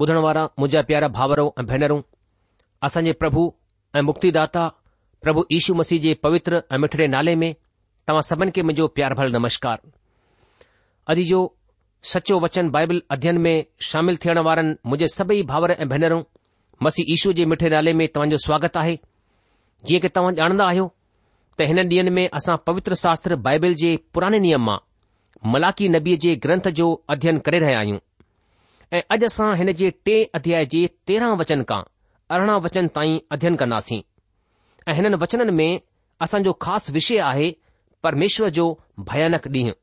ॿुधण वारा मुंहिंजा प्यारा भाउरो ऐं भेनरूं असांजे प्रभु ऐं मुक्तिदा प्रभु यीशू मसीह जे पवित्र ऐं मिठड़े नाले में तव्हां सभिनी खे मुंहिंजो प्यार भर नमस्कार अॼ जो सचो वचन बाइबल अध्यन में शामिल थियण वारनि मुंज सभई भाउर ऐं भेनरो मसीह ईशू जे मिठड़े नाले में तव्हां स्वागत आहे जीअं की तव्हां ॼाणंदा आहियो त हिन ॾींहनि में असां पवित्र शास्त्र बाइबिल जे पुराने नियम मां मलाकी नबीअ जे ग्रंथ जो अध्ययन करे रहिया आहियूं ऐं अॼु असां हिन जे टे अध्याय जे तेरहं वचन खां अरिड़हं वचन ताईं अध्ययन कंदासीं ऐं हिननि वचननि में असांजो ख़ासि विषय आहे परमेश्वर जो भयानक ॾींहुं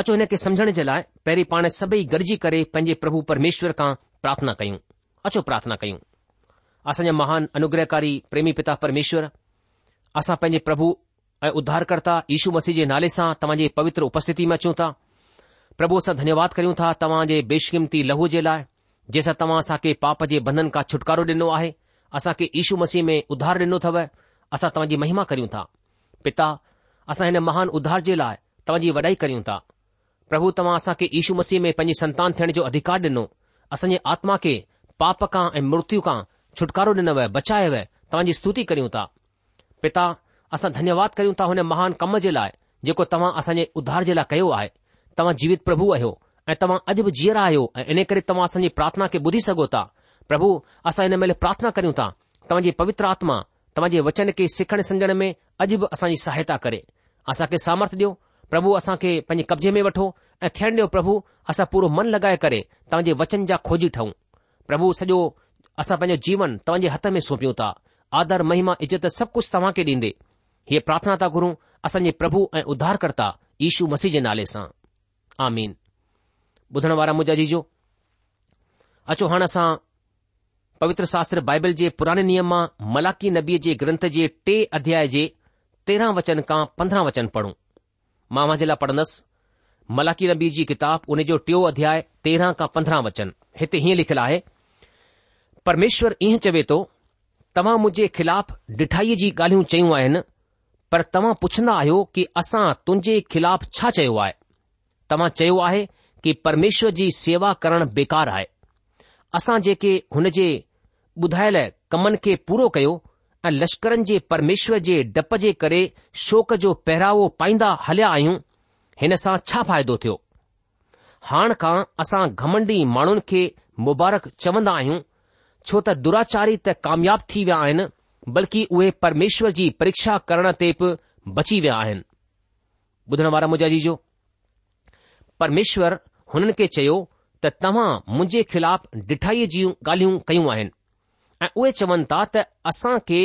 अचो हिन खे समझण जे लाइ पहिरीं पाण सभई गॾिजी करे पंहिंजे प्रभु परमेश्वर खां प्रार्थना कयूं अचो प्रार्थना कयूं असांजा महान अनुग्रहकारी प्रेमी पिता परमेश्वर असां पंहिंजे प्रभु ऐं उद्धारकर्ता यीशू मसीह जे नाले सां तव्हांजे पवित्र उपस्थिति में अचूं था પ્રભુસા ધન્યવાદ કર્યું તા તમાજે બેશકિમતી લહુ જેલા જેસા તમાસા કે પાપજે બંધન કા છુટકારો દિનુ આહે અસા કે ઈશુ મસીહ મે ઉધાર દિનુ થવે અસા તમજી મહિમા કર્યું તા પિતા અસા એને મહાન ઉધાર જેલા તમજી વડાઈ કર્યું તા પ્રભુ તમાસા કે ઈશુ મસીહ મે પની સંતાન થણ જો અધિકાર દિનુ અસજે આત્મા કે પાપ કા એ મૂર્તિ કા છુટકારો દિનવે બચાયવે તમજી સ્તુતિ કર્યું તા પિતા અસા ધન્યવાદ કર્યું તા હોને મહાન કમજેલા જેકો તમા અસાજે ઉધાર જેલા કયો આય तव्हां जीवित प्रभु आहियो ऐं तव्हां अॼु बि जीअर आयो ऐं इन करे तव्हां असांजी प्रार्थना खे ॿुधी सघो था प्रभु असां हिन महिल प्रार्थना करियूं था तव्हांजी पवित्र आत्मा तव्हां वचन के सिखण समझण में अॼु बि असांजी सहायता करे असांखे सामर्थ ॾियो प्रभु असां पंहिंजे कब्ज़े वठो ऐ थैण ॾियो प्रभु असां पूरो मन लॻाए करे तव्हांजे वचन जा खोजी ठऊं प्रभु सॼो असां पंहिंजो जीवन तव्हांजे हथ में सौंपियूं था आदर महिमा इज़त सभु कुझु तव्हां खे ॾींदे हीअ प्रार्थना था गुरू असांजे प्रभु ऐं उद्धारकर्ता ईशू मसीह जे नाले सां आमीन ॿुधण वारा मुंहिंजा जीजो अचो हाणे असां पवित्र शास्त्र बाइबल जे पुराणे नियम मां मलाकी नबीअ जे ग्रंथ जे टे अध्याय जे तेरहं वचन खां पंद्रहं वचन पढ़ूं मां मुंहिंजे लाइ पढ़न्दसि मलाकी नबी जी किताब उन जो टियों अध्याय तेरहं खां पंद्रहं वचन हिते हीअं लिखियलु आहे परमेश्वर ईअं चवे थो तव्हां मुंहिंजे ख़िलाफ़ डिठाईअ जी ॻाल्हियूं चयूं आहिनि पर तव्हां पुछंदा आहियो कि असां तुंहिंजे खिलाफ़ छा चयो आहे तव्हां चयो आहे कि परमेश्वर जी सेवा करणु बेकार आहे असां जेके हुन जे ॿुधायल कमनि खे पूरो कयो ऐं लश्करनि जे परमेश्वर जे डप जे करे शोक जो पहिरावो पाईंदा हलिया आहियूं हिन सां छा फ़ाइदो थियो हाण खां असां घमंडी माण्हुनि खे मुबारक चवंदा आहियूं छो त दुराचारी त कामयाब थी विया आहिनि बल्कि उहे परमेश्वर जी परीक्षा करण ते बि बची विया आहिनि ॿुधण वारा मुजाजी जो પરમેશ્વર હનન કે ચયો ત તમા મુજે ખિલાપ ડીઠાઈ જી ગાલિયુ કયો આહે ઓય ચવન તાત અસા કે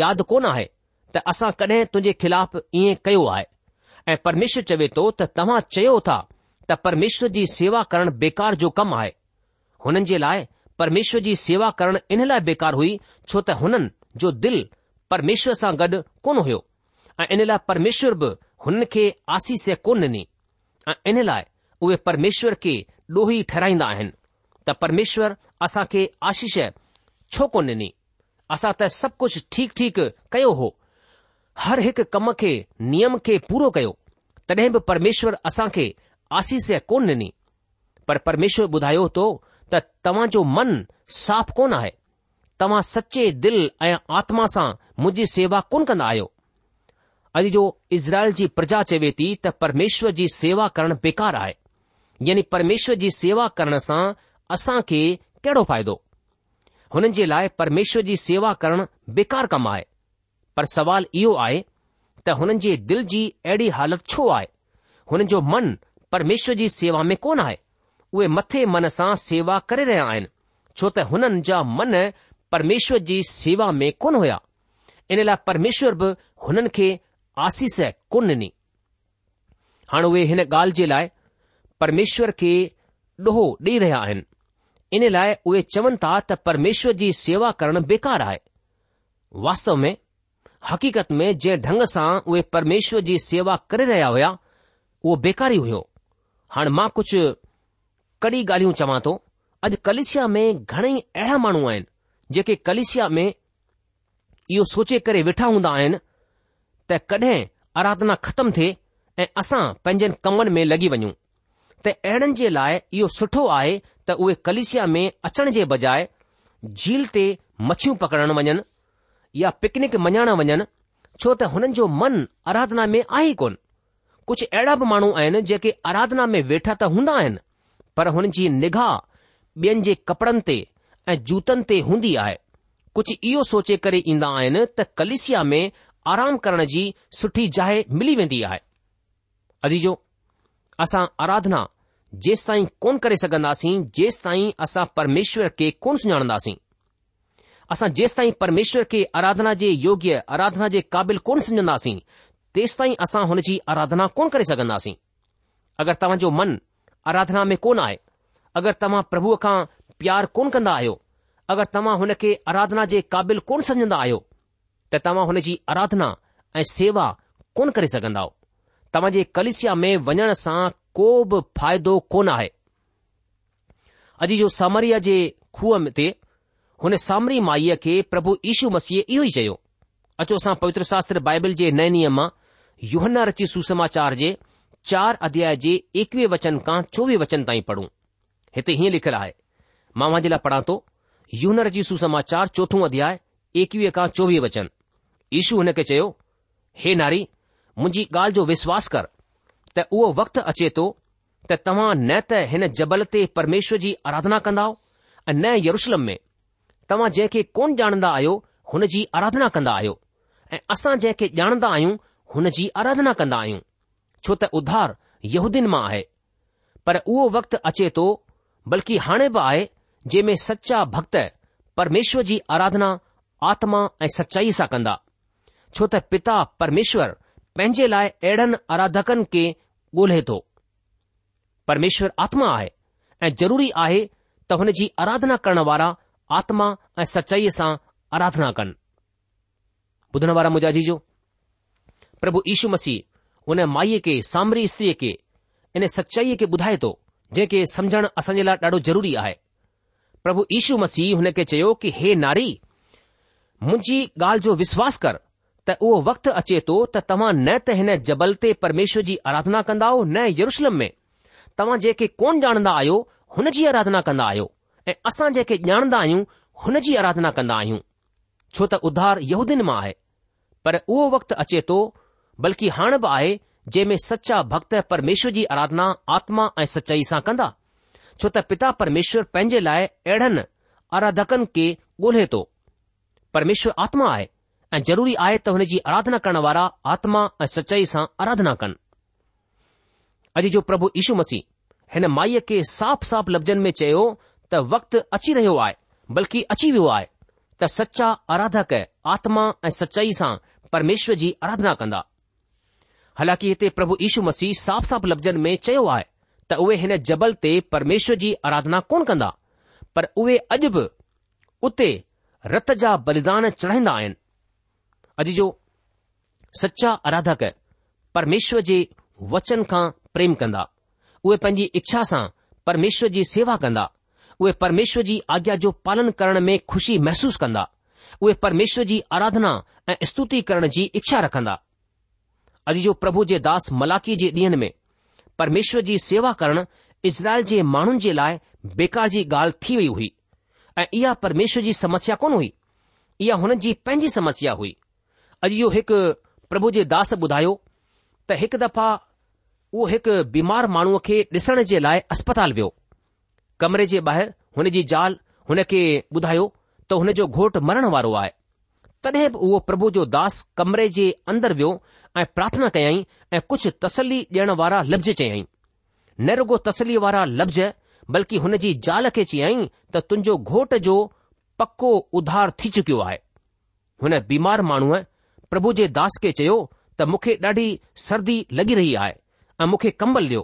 યાદ કો ના હે ત અસા કદે તુજે ખિલાપ એ કયો આય પરમેશ્વર ચવે તો ત તમા ચયો થા ત પરમેશ્વરજી સેવા કરણ બેકાર જો કામ આય હનન જે લાય પરમેશ્વરજી સેવા કરણ ઇન લાય બેકાર હુઈ છોતે હનન જો દિલ પરમેશ્વર સા ગડ કોન હોયો એ ઇન લાય પરમેશ્વર ભ હનકે આશીસે કોન ની ऐं इन लाइ उहे परमेश्वर खे ॾोही ठहिराईंदा आहिनि त परमेश्वर असां खे आशीष छो कोन ॾिनी असां त सभु कुझु ठीकु ठीकु कयो हो हर हिकु कम खे नियम खे पूरो कयो तॾहिं बि परमेश्वर असां खे आसीस कोन ॾिनी पर परमेश्वर ॿुधायो तो त तव्हां जो मन साफ़ कोन आहे तव्हां सचे दिलि ऐं आत्मा सां मुंहिंजी सेवा कोन कंदा आहियो अॼु जो इज़राइल जी प्रजा चवे थी त परमेश्वर जी सेवा करण बेकार आहे यानी परमेश्वर जी सेवा करण सां असां खे कहिड़ो फ़ाइदो हुननि जे लाइ परमेश्वर जी सेवा करण बेकार कमु आहे पर सवाल इहो आहे त हुननि जे दिलि जी अहिड़ी हालति छो आहे हुननि जो मन परमेश्वर जी सेवा में कोन आहे उहे मथे मन सां सेवा करे रहिया आहिनि छो त हुननि जा मन परमेश्वर जी सेवा में कोन हुया इन लाइ परमेश्वर बि हुननि खे आसीस कोन ॾिनी हाणे उहे हिन ॻाल्हि जे लाइ परमेश्वर खे ॾोहो ॾेई रहिया आहिनि इन लाइ उहे चवनि था त परमेश्वर जी सेवा करणु बेकार आहे वास्तव में हक़ीक़त में जंहिं ढंग सां उहे परमेश्वर जी सेवा करे रहिया हुआ उहो बेकार ई हुयो हाणे मां कुझु कड़ी ॻाल्हियूं चवां थो अॼु कलिसिया में घणेई अहिड़ा माण्हू आहिनि जेके कलिसिया में यो सोचे करे वेठा हूंदा आहिनि त कॾहिं आराधना ख़तम थिए ऐं असां पंहिंजनि कमनि में लॻी वञूं त अहिड़नि जे लाइ इहो सुठो आहे त उहे कलिशिया में अचण जे बजाए झील ते मछियूं पकड़णु वञनि या पिकनिक मञाइणु वञनि छो त हुननि जो मन आराधना में आहे ई कोन्ह कुझ अहिड़ा बि माण्हू आहिनि जेके आराधना में वेठा त हूंदा आहिनि पर हुन जी निगाह ॿियनि जे कपड़नि ते ऐं जूतनि ते हूंदी आहे कुझु इहो सोचे करे ईंदा आहिनि त कलिसिया में आराम करण जी सुठी जाइ मिली वेंदी आहे अजीजो असां आराधना जेंस ताईं कोन करे सघन्दासीं जेस ताईं असां परमेश्वर खे कोन सुञाणसीं असां जेस ताईं परमेश्वर के आराधना जे योग्य आराधना जे क़ाबिल कोन सुञदासीं तेस ताईं असां हुन जी आराधना कोन करे सघंदासीं अगरि तव्हां मन आराधना में कोन आहे अगरि तव्हां प्रभुअ खां प्यार कोन कन्दा आहियो अगरि तव्हां हुन खे आराधना जे क़ाबिल कोन समझंदा आहियो त तव्हां हुन जी आराधना ऐं सेवा कोन करे सघंदव तव्हां जे कलिशिया में वञण सां को बि फ़ाइदो कोन आहे अॼु जो सामरिया जे खूह में हुन सामरी माईअ खे प्रभु ईशू मसीह इहो ई चयो अचो असां पवित्र शास्त्र बाइबिल जे नए नियम मां युहनर जी सुसमाचार जे चार अध्याय जे एकवीह वचन खां चोवीह वचन ताईं पढ़ो हिते हीअं लिखियलु आहे मां जे लाइ पढ़ा थो युहनर जी सुसमाचार चोथों अध्याय एकवीह खां चोवीह वचन यशु हुन खे चयो हे नारी मुंहिंजी ॻाल्हि जो विश्वास कर त उहो वक्तु अचे थो त तव्हां न त हिन जबल ते परमेश्वर जी आराधना कंदा ऐं न यरुष्लम में तव्हां जंहिंखे कोन ॼाणंदा आहियो हुन जी आराधना कंदा आहियो ऐं असां जंहिंखे ॼाणंदा आहियूं हुन जी आराधना कंदा आहियूं छो त उधार यूदीन मां आहे पर उहो वक्तु अचे थो बल्कि हाणे बि आहे जंहिं सचा भक्त परमेश्वर जी आराधना आत्मा ऐं सचाई सां कंदा छो त पिता परमेश्वर पंहिंजे लाइ अहिड़नि आराधकनि के ॻोल्हे थो परमेश्वर आत्मा आहे ऐं ज़रूरी आहे त हुन जी आराधना करण वारा आत्मा ऐं सचाईअ सां आराधना कनि ॿुधण वारा मुंहिंजाजी जीजो प्रभु यशु मसीह हुन माईअ खे सामरी स्त्री के इने सचाईअ खे ॿुधाए थो जंहिंखे सम्झण असांजे लाइ ॾाढो ज़रूरी आहे प्रभु यीशू मसीह हुन खे चयो कि हे नारी मुंहिंजी ॻाल्हि जो विश्वास कर उहो वक्तु अचे थो त तव्हां न त हिन जबल ते परमेश्वर जी आराधना कंदा आहियो न यरुशलम में तव्हां जेके कोन ॼाणंदा आहियो हुन जी आराधना कंदा आहियो ऐं असां जेके ॼाणंदा आहियूं हुन जी आराधना कंदा आहियूं छो त उधार यूदीन मां आहे पर उहो वक्तु अचे थो बल्कि हाणे बि आहे जंहिं में सचा भक्त परमेश्वर जी आराधना आत्मा ऐं सचाई सां कंदा छो त पिता परमेश्वर पंहिंजे लाइ अहिड़नि आराधकनि खे ॻोल्हे थो परमेश्वर आत्मा आहे ऐं ज़रूरी आहे त हुन जी आराधना करण वारा आत्मा ऐं सचाई सां आराधना कनि अॼु जो प्रभु यशु मसीह हिन माईअ खे साफ़ साफ़ लफ़्ज़नि में चयो त वक़्तु अची रहियो आहे बल्कि अची वियो आहे त सचा आराधक आत्मा ऐं सचाई सां परमेश्वर जी आराधना कंदा हालांकि हिते प्रभु यशु मसीह साफ़ साफ़ लफ़्ज़नि में चयो आहे त उहे हिन जबल ते परमेश्वर जी आराधना कोन कंदा पर उहे अॼु बि उते रत जा बलिदान चढ़ाईंदा आहिनि अॼु जो सचा आराधक परमेश्वर जे वचन खां प्रेम कंदा उहे पंहिंजी इच्छा सां परमेश्वर जी सेवा कंदा उहे परमेश्वर जी आज्ञा जो पालन करण में खु़शी महसूसु कंदा उहे परमेश्वर जी आराधना ऐं स्तुति करण जी इच्छा रखंदा अॼु जो प्रभु जे दास मलाखी जे ॾींहनि में परमेश्वर जी सेवा करण इज़राइल जे माण्हुनि जे लाइ बेकार जी ॻाल्हि थी वई हुई ऐं इहा परमेश्वर जी समस्या कोन हुई इहा हुननि जी पंहिंजी समस्या हुई अॼु इहो हिकु प्रभु जे दास ॿुधायो त हिकु दफ़ा उहो हिकु बीमार माण्हूअ खे ॾिसण जे लाइ अस्पताल वियो कमरे जे ॿाहिरि हुन जी ज़ाल हुन खे ॿुधायो त हुन जो घोटु मरण वारो आहे तॾहिं बि उहो प्रभु जो दास कमरे जे अंदरि वियो ऐं प्रार्थना कयई ऐं कुझु तसली ॾियण वारा लफ़्ज़ चयाई न रुगो तसली वारा लफ़्ज़ बल्कि हुन जी ज़ाल खे चयाईं त तुंहिंजो घोट जो पको उधार थी चुकियो आहे हुन बीमार माण्हूअ प्रभु जे दास खे चयो त मूंखे ॾाढी सर्दी लॻी रही आहे ऐं मूंखे कंबलु ॾियो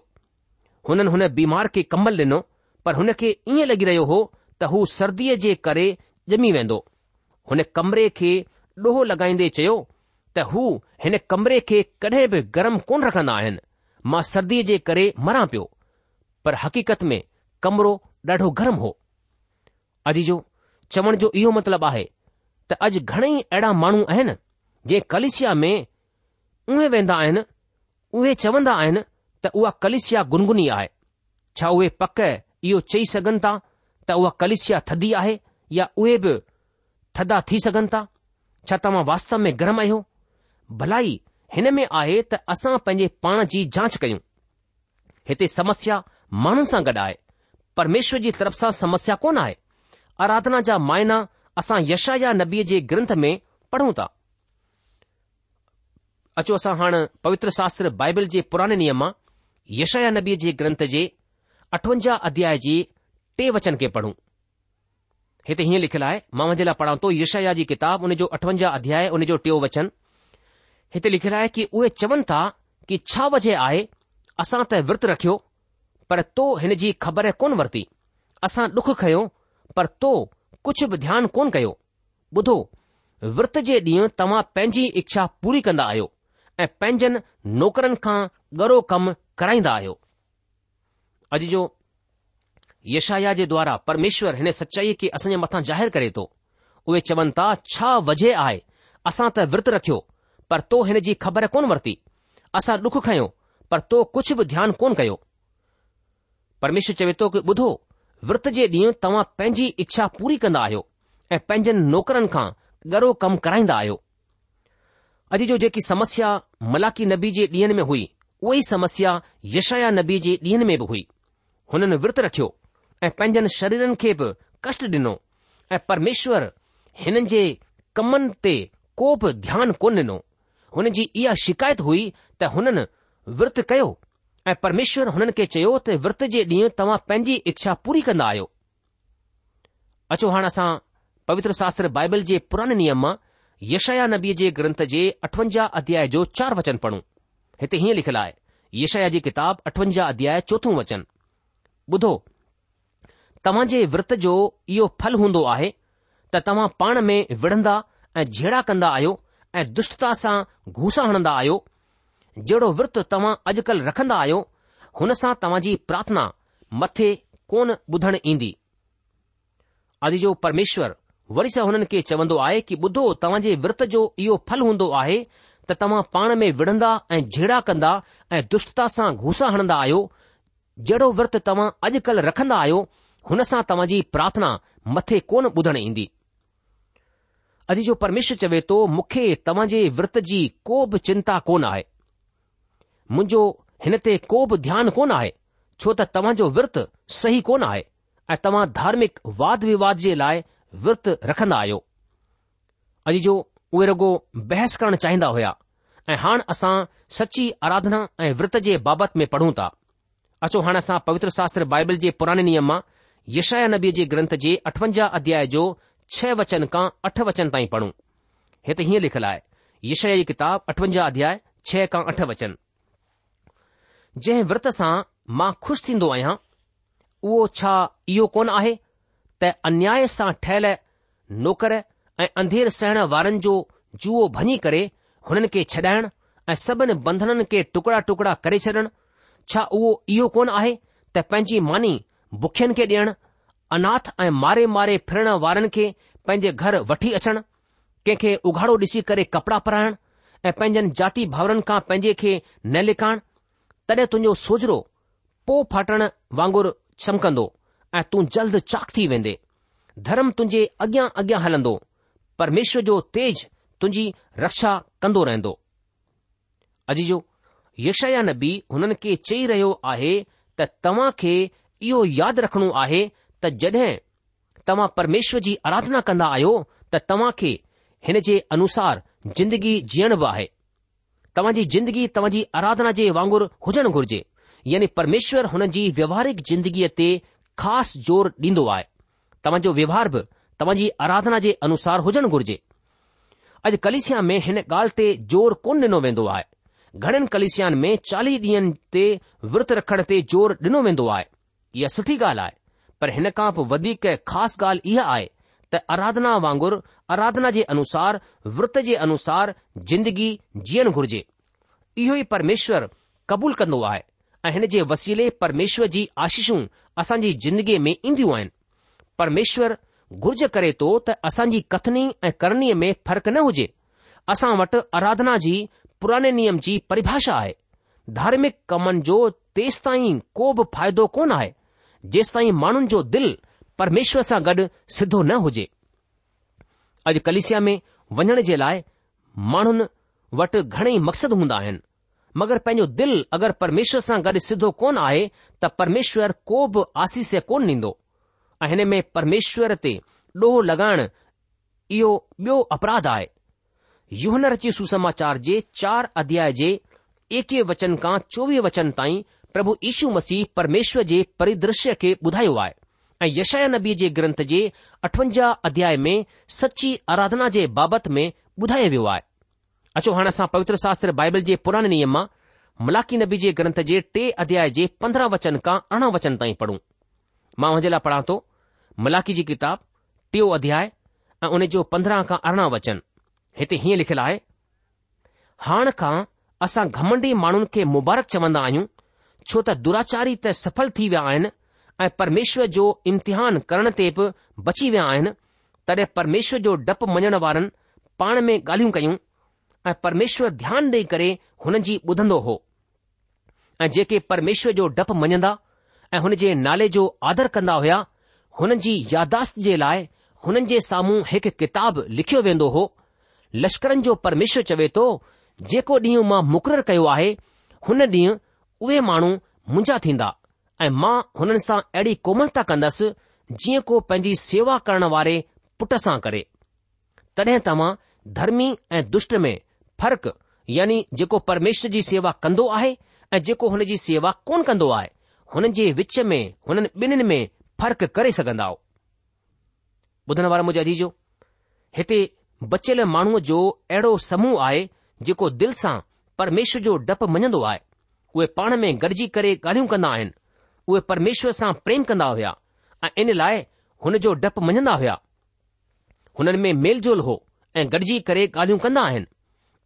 हुननि हुन बीमार खे कंबल ॾिनो पर हुन खे ईअं लॻी रहियो हो त हू सर्दीअ जे करे ॼमी वेंदो हुन कमरे खे ॾोहो लॻाईंदे चयो त हू हिन कमरे खे कॾहिं बि गरम कोन रखंदा आहिनि मां सर्दीअ जे करे मरां पियो पर हक़ीक़त में कमरो ॾाढो गरम हो अॼु जो चवण जो इहो मतिलबु आहे त अॼु घणेई अहिड़ा माण्हू आहिनि जे कलिशिया में उहे वेंदा आहिनि उहे चवंदा आहिनि त उहा कलिशिया गुनगुनी आहे छा उहे पक इहो चई सघनि था त उहा कलिशिया थदी आहे या उहे बि थदा थी सघनि था छा तव्हां वास्तव में गृहम आहियो भलाई हिन में आहे त असां पंहिंजे पाण जी जांच कयूं हिते समस्या माण्हू सां गॾु आहे परमेश्वर जी तरफ़ सां समस्या कोन आहे आराधना जा मायना असां यशा या नबीअ जे ग्रंथ में पढ़ूं था अचो असां हाणे पवित्र शास्त्र बाइबल जे पुराने नियम मां यशया नबीअ जे ग्रंथ जे अठवंजाह अध्याय जे टे वचन खे पढ़ूं हिते हीअं लिखियलु आहे मां मुंहिंजे लाइ पढ़ां थो यशया जी किताब उन जो अठवंजाह अध्याय जो टियों वचन हिते लिखियलु आहे कि उहे चवनि था कि छा वजह आहे असां त विर्त रखियो पर तो हिन जी ख़बर कोन वरिती असां डुख खयो पर तो कुझु बि ध्यानु कोन कयो ॿुधो विर्त जे ॾींहुं तव्हां पंहिंजी इच्छा पूरी कंदा आहियो ऐं पंहिंजनि नौकरनि खां गरो कमु कराईंदा आहियो अॼु जो यशाया जे द्वारा परमेश्वर हिन सचाईअ खे असांजे मथां ज़ाहिरु करे थो उहे चवनि था छा वजह आहे असां त विर्त रखियो पर तो हिन जी ख़बर कोन वरिती असां डुख खयो पर तो कुझु बि ध्यानु कोन कयो परमेश्वर चवे थो की ॿुधो विर्त जे ॾींहुं तव्हां पंहिंजी इच्छा पूरी कंदा आहियो ऐं पंहिंजनि नौकरनि खां गरो कमु कराईंदा आहियो अॼु जो जेकी समस्या मलाकी नबी जे ॾींहनि में हुई उहो ई समस्या यशया नबी जे ॾींहनि में बि हुई हुननि विर्त रखियो ऐं पंहिंजनि शरीरनि खे बि कष्ट ॾिनो ऐं परमेश्वर हिननि जे कमनि ते को बि ध्यानु कोन ॾिनो हुन जी इहा शिकायत हुई त हुननि विर्त कयो ऐं परमेश्वर हुननि खे चयो त विर्त जे ॾींहुं तव्हां पंहिंजी इच्छा पूरी कंदा आहियो अचो हाणे असां पवित्र शास्त्र बाइबल जे पुराने नियम मां यशया नबीअ जे ग्रंथ जे अठवंजाह अध्याय जो चार वचन पढ़ूं हिते हीअं लिखियलु आहे यशया जी किताब अठवंजाह अध्याय चोथों वचन ॿुधो तव्हां जे विर्त जो इहो फल हूंदो आहे त तव्हां पाण में विढ़ंदा ऐं झेड़ा कंदा आहियो ऐं दुष्टता सां घूसा हणंदा आहियो जहिड़ो विर्त तव्हां अॼुकल्ह रखंदा आहियो हुन सां तव्हां जी प्रार्थना मथे कोन ॿुधणु ईंदी अॼु परमेश्वर वरी सां हुननि खे चवंदो आहे कि ॿुधो तव्हां जे विर्त जो इहो फल हूंदो आहे त तव्हां पाण में विढ़ंदा ऐं झेड़ा कंदा ऐं दुष्टता सां घूसा हणंदा आहियो जहिड़ो विर्त तव्हां अॼुकल्ह रखंदा आहियो हुन सां तव्हां जी प्रार्थना मथे कोन ॿुधण ईंदी अॼु जो परमेश्वर चवे थो मूंखे तव्हां जे विर्त जी को बि चिंता कोन आहे मुंहिंजो हिन ते को बि ध्यानु कोन आहे छो त तव्हांजो विर्त सही कोन आहे ऐं तव्हां धार्मिक वाद विवाद जे लाइ विर्त रखंदा आहियो अॼु जो उहे रुगो बहस करणु चाहींदा हुया ऐं हाणे असां सची आराधना ऐं विर्त जे बाबति में पढ़ूं था अचो हाणे असां पवित्र शास्त्र बाइबल जे पुराने नियम मां यशाया नबी जे ग्रंथ जे अठवंजाह अध्याय जो छह वचन खां अठ वचन ताईं पढ़ूं हिते हीअं लिखियलु आहे यशया जी किताब अठवंजाह अध्याय छह खां अठ वचन जंहिं विर्त सां मां खु़शि थींदो आहियां उहो छा इहो कोन आहे त अन्याय सां ठहियल नौकर ऐं अंधेर सहण वारनि जो जूओ भञी करे हुननि खे छॾाइण ऐं सभिनी बंधननि खे टुकड़ा टुकड़ा करे छॾण छा उहो इहो कोन आहे त पंहिंजी मानी बुखियन खे ॾियण अनाथ ऐं मारे मारे फिरण वारनि खे पंहिंजे घर वठी अचण कंहिंखे उघाड़ो ॾिसी करे कपड़ा पराइण ऐं पंहिंजनि जाती भाउरनि खां पंहिंजे खे न लिकाइण तॾहिं तुंहिंजो सोजरो पो फाटण वांगुरु चमकंदो ऐं तूं जल्द चाक थी वेंदे धर्म तुंहिंजे अॻियां अॻियां हलंदो परमेश्वर जो तेज़ तुंहिंजी रक्षा कंदो रहंदो अॼु जो यशया नबी हुननि खे चई रहियो आहे त तव्हां खे इहो यादि रखणो आहे त जड॒हिं तव्हां परमेश्वर जी आराधना कंदा आहियो त तव्हां खे हिन जे अनुसार जिंदगी जीअण बि आहे तव्हांजी जिंदगी तव्हांजी आराधना जे वांगुरु हुजणु घुर्जे यानी परमेश्वर हुन जी व्यवहारिक जिंदगीअ ते ख़ासि ज़ोर ॾींदो आहे तव्हांजो व्यवहार बि तव्हांजी आराधना जे अनुसार हुजणु घुरिजे अॼु कलेशिया में हिन ॻाल्हि ते जोर कोन ॾिनो वेंदो आहे घणनि कलेशियान में चालीह ॾींहनि ते विर्त रखण ते ज़ोर डि॒नो वेंदो आहे इहा सुठी ॻाल्हि आहे पर हिन खां बि वधीक ख़ासि ॻाल्हि इहा आहे त आराधना वांगुरु आराधना जे अनुसार विर्त जे अनुसार ज़िंदगी जीअणु घुरिजे इहो ई परमेश्वर क़बूल कन्दो आहे ऐं हिन जे वसीले परमेश्वर जी आशीषूं असांजी ज़िंदगीअ में ईंदियूं आहिनि परमेश्वर घुर्ज करे थो त असांजी कथनी ऐं करणीअ में फ़र्क़ु न हुजे असां वटि आराधना जी पुराणे नियम जी परिभाषा आहे धार्मिक कमनि जो तेसि ताईं को बि फ़ाइदो कोन आहे जेसि ताईं माण्हुनि जो दिलि परमेश्वर सां गॾु सिधो न हुजे अॼु कलिसिया में वञण जे लाइ माण्हुनि वटि घणेई मक़सदु हूंदा आहिनि मगर पंहिंजो दिल अगरि परमेश्वर सां गॾु सिधो कोन आहे त परमेश्वर को बि आसीस कोन ॾींदो ऐं हिन में परमेश्वर ते ॾोहो लॻाइण इहो बि॒यो अपराध आहे युवन रची सुसमाचार जे चार अध्याय जे एकवीह वचन खां चोवीह वचन ताईं प्रभु यीशु मसीह परमेश्वर जे परिदश्य खे ॿुधायो आहे ऐं यशया नबी जे ग्रंथ जे अठवंजाह अध्याय में सची आराधना जे बाबति में ॿुधायो वियो आहे अचो हाणे असां पवित्र शास्त्र बाइबल जे पुराणे नियम मां मलाकी नबी जे ग्रंथ जे टे अध्याय जे पंद्रहं वचन खां अरिड़हं वचन ताईं पढ़ूं मां हुनजे लाइ पढ़ां थो मलाकी जी किताब टियों अध्याय ऐं उन जो पंद्रहं खां अरिड़हं वचन हिते हीअं लिखियलु आहे हाण खां असां घमंडी माण्हुनि खे मुबारक चवंदा आहियूं छो त दुराचारी त सफल थी विया आहिनि ऐं परमेश्वर जो इम्तिहान करण ते बि बची विया आहिनि तॾहिं परमेश्वर जो डपु मञण वारनि पाण में ॻाल्हियूं कयूं ऐं परमेश्वर ध्यानु ॾेई करे हुननि जी ॿुधंदो हो ऐं जेके परमेश्वर जो डपु मञंदा ऐं हुन जे नाले जो आदर कंदा हुया हुननि जी यादाश्त जे लाइ हुननि जे साम्हूं हिकु किताब लिखियो वेंदो हो लश्करनि जो परमेश्वर चवे थो जेको ॾींहुं मां मुक़ररु कयो आहे हुन ॾींहुं उहे माण्हू मुंजा थींदा ऐं मां हुननि सां अहिड़ी कोमलता कंदसि जीअं को पंहिंजी सेवा करण वारे पुट सां करे तॾहिं तव्हां धर्मी ऐं दुष्ट में फ़ यानी जेको परमेश्वर जी सेवा कंदो आहे ऐं जेको हुन जी सेवा कोन कंदो आहे हुननि जे विच में हुननि ॿिन्हिनि में फ़र्क़ु करे सघंदा हो ॿुधण वारा मुंहिंजा जी हिते बचियल माण्हूअ जो अहिड़ो समूह आहे जेको दिल सां परमेश्वर जो डपु मञंदो आहे उहे पाण में गॾिजी करे ॻाल्हियूं कंदा आहिनि उहे परमेश्वर सां प्रेम कंदा हुया ऐं इन लाइ हुन जो डपु मञंदा हुया हुननि में मेल जोल हो ऐं गॾिजी करे ॻाल्हियूं कंदा आहिनि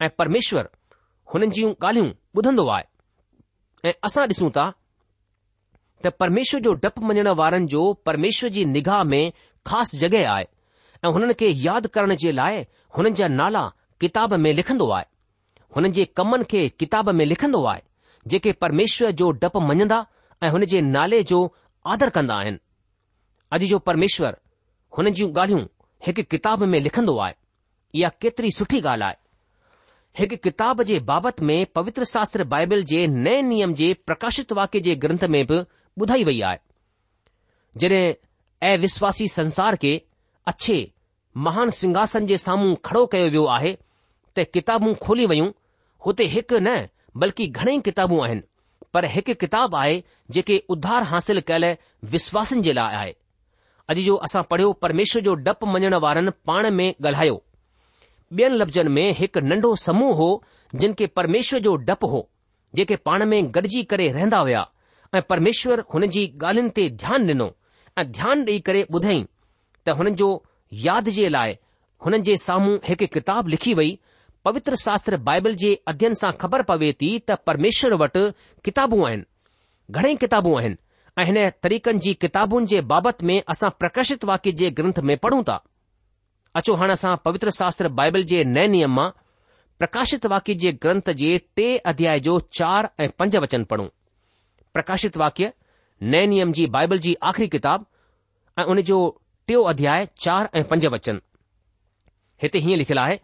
ऐं परमेश्वर हुननि जूं ॻाल्हियूं ॿुधंदो आहे ऐं असां ॾिसूं था त परमेश्वर जो डपु मञण वारनि जो परमेश्वर जी निगाह में ख़ासि जॻहि आहे ऐं हुननि खे यादि करण जे लाइ हुननि जा नाला किताब में लिखंदो आहे हुननि जे कमनि खे किताब में लिखंदो आहे जेके परमेश्वर जो डपु मञंदा ऐं हुन जे नाले जो आदर कंदा आहिनि अॼु जो परमेश्वर हुननि जूं ॻाल्हियूं हिकु किताब में लिखंदो आहे इहा केतिरी सुठी ॻाल्हि आहे हिकु किताब जे बाबति में पवित्र शास्त्र बाइबल जे नए नियम जे प्रकाशित वाक्य जे ग्रंथ में बि ॿुधाई वई आहे जड॒ अविश्वासी संसार खे अछे महान सिंघासन जे साम्हूं खड़ो कयो वियो आहे त किताबूं खोली वयूं हुते हिकु न बल्कि घणेई किताबूं आहिनि पर हिकु किताबु आहे जेके उधार हासिल कयल विश्वासन जे लाइ आहे अॼु जो असां पढ़ियो परमेश्वर जो डपु मञण वारनि पाण में ॻाल्हायो ॿियनि लफ़्ज़नि में हिकु नन्ढो समूह हो जिन खे परमेश्वर जो डपु हो जेके पाण में गॾिजी करे रहंदा हुआ ऐं परमेश्वर हुन जी ॻाल्हियुनि ते ध्यान डि॒नो ऐं ध्यानु ॾेई करे ॿुधई त हुननि जो यादि जे लाइ हुननि जे साम्हूं हिकु किताब लिखी वई पवित्र शास्त्र बाइबल जे अध्यन सां ख़बर पवे थी त परमेश्वर वटि किताबू आहिनि घणेई किताबू आहिनि ऐ हिन तरीकनि जी किताबुनि जे बाबति में असां प्रकाशित वाक्य जे ग्रंथ में पढ़ूं था अचो हाणे असां पवित्र शास्त्र बाइबल जे नए नियम मां प्रकाशित वाक्य जे ग्रंथ जे टे अध्याय जो चार ऐं पंज वचन पढ़ूं प्रकाशित वाक्य नए नियम जी बाइबल जी आख़िरी किताब ऐं उन जो टियों अध्याय चार ऐं पंज वचन हिते हीअं लिखियलु आहे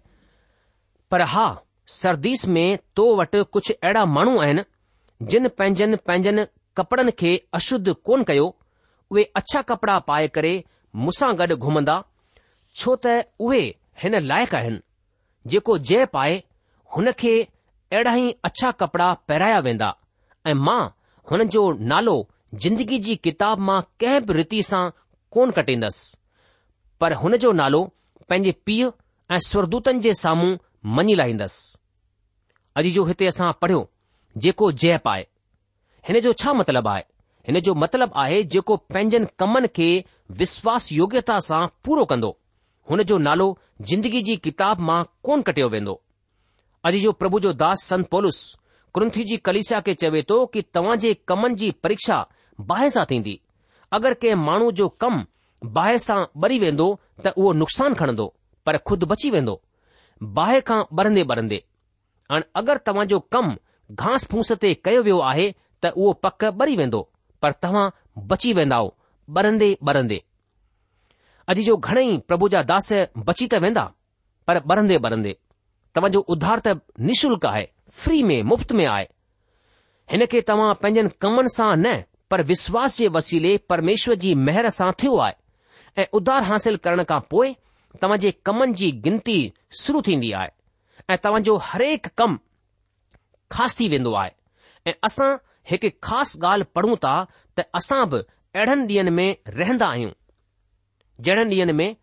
पर हा सरदीस में तो वटि कुझु अहिड़ा माण्हू आहिनि जिन पंहिंजनि पंहिंजनि कपड़नि खे अशुद्ध कोन कयो उहे अछा कपड़ा पाए करे मूंसां गॾु घुमंदा छो त उहे हिन लाइक़ु आहिनि जेको जय पाए हुन खे अहिड़ा ई अछा कपड़ा पहिराया वेंदा ऐं मां हुन जो नालो जिंदगी जी किताब मां कंहिं बि रीति सां कोन कटींदसि पर हुन जो नालो पंहिंजे पीउ ऐं स्वरदूतनि जे साम्हूं मञी लाहींदसि अॼु जो हिते असां पढ़ियो जेको जय पाए हिन जो छा मतिलबु आहे हिन जो मतिलबु आहे जेको पंहिंजनि कमनि खे विश्वास योग्यता सां पूरो कंदो हुन जो नालो जिंदगी जी किताब मां कोन कटियो वेंदो अॼु जो प्रभु जो दास संत पोलस कृंथ जी कलिसा खे चवे थो कि तव्हां जे कमनि जी परीक्षा बाहि सां थींदी अगरि कंहिं माण्हू जो कमु बाहि सां ॿरी वेंदो त उहो नुक़सान खणंदो पर खुदि बची वेंदो बाहि खां ॿरंदे ॿरंदे ऐं अगरि तव्हां जो कमु घास फूस ते कयो वियो आहे त उहो पक ॿरी वेंदो पर तव्हां बची वेंदा ॿरंदे ॿरंदे अॼु जो घणेई प्रभु जा दास बची त वेंदा पर ॿरंदे ॿरंदे तव्हांजो उधार त निशुल्क आहे फ्री में मुफ़्त में आहे हिन खे तव्हां पंहिंजनि कमनि सां न पर विश्वास जे वसीले परमेश्वर जी मेहर सां थियो आहे ऐं उधार हासिल करण खां पोइ तव्हां जे कमनि जी गिनती शुरू थींदी आहे ऐं तव्हांजो हरेक हिकु कमु ख़ासि थी वेंदो आहे ऐं असां हिकु ख़ासि ॻाल्हि पढ़ूं था त असां बि अहिड़नि ॾींहनि में रहंदा आहियूं जहिड़नि डीं॒नि में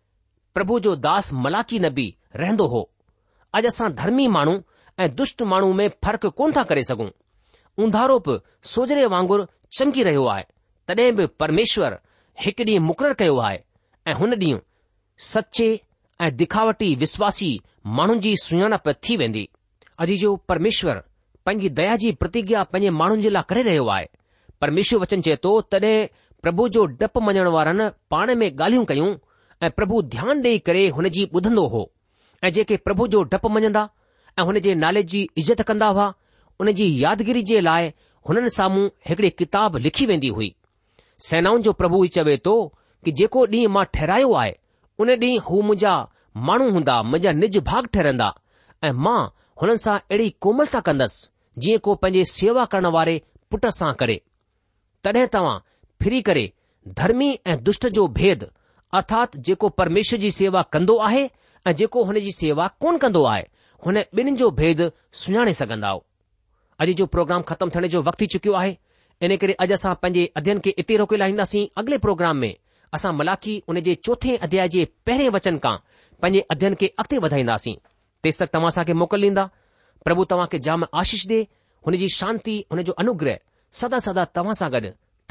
प्रभु जो दास मलाकी नबी रहंदो हो अॼु असां धर्मी माण्हू ऐं दुष्ट माण्हू में फ़र्क़ु कोन था करे सघूं ऊंधारो बि सोजरे वांगुरु चमकी रहियो आहे तडे बि परमेश्वर हिकु ॾींहुं मुक़ररु कयो आहे ऐ हुन डीं॒हु सचे ऐं दिखावटी विश्वासी माण्हुनि जी सुञाणप थी वेंदी अॼु जो परमेश्वर पंहिंजी दया जी प्रतिज्ञा पंहिंजे माण्हुनि जे लाइ करे रहियो आहे परमेश्वर वचन चए थो तॾहिं પ્રભુ જો ઢપ મણણ વારણ પાણે મે ગાલ્યું કયો એ પ્રભુ ધ્યાન દે કરે હુનજી બુધંદો હો એજે કે પ્રભુ જો ઢપ મણંદા હુને જે નાલેજી ઇજત કંદા વા ઉનેજી યાદગરી જે લાય હુનન સામું હકડી કિતાબ લખી વેંધી હુઈ સૈનાઉં જો પ્રભુ ઈચવે તો કે જેકો ડી માં ઠરાયો આય ઉને ડી હું મુજા માણો હોંદા મજા નિજ ભાગ ઠરંદા એ માં હુનન સા એડી કોમલતા કંદસ જી કો પંજે સેવા કરણ વારે પુટસા કરે તડે તવા फिरी करे धर्मी ऐं दुष्ट जो भेद अर्थात जेको परमेश्वर जी सेवा कंदो आहे ऐं जेको हुन जी सेवा कोन कंदो आहे हुन ॿिन्हिनि जो भेद सुञाणे सघंदा अॼु जो प्रोग्राम ख़तमु थियण जो वक़्तु थी चुकियो आहे इन करे अॼु असां पंहिंजे अध्यन खे इते रोके लाहींदासीं अॻिले प्रोग्राम में असां मलाखी उन जे चोथे अध्याय जे पहिरें वचन खां पंहिंजे अध्ययन खे अॻिते वधाईंदासीं तेसि तक तव्हां असांखे मोकल ॾींदा प्रभु तव्हां खे जाम आशीष ॾे हुन जी शांती हुन जो अनुग्रह सदा सदा तव्हां सां गॾु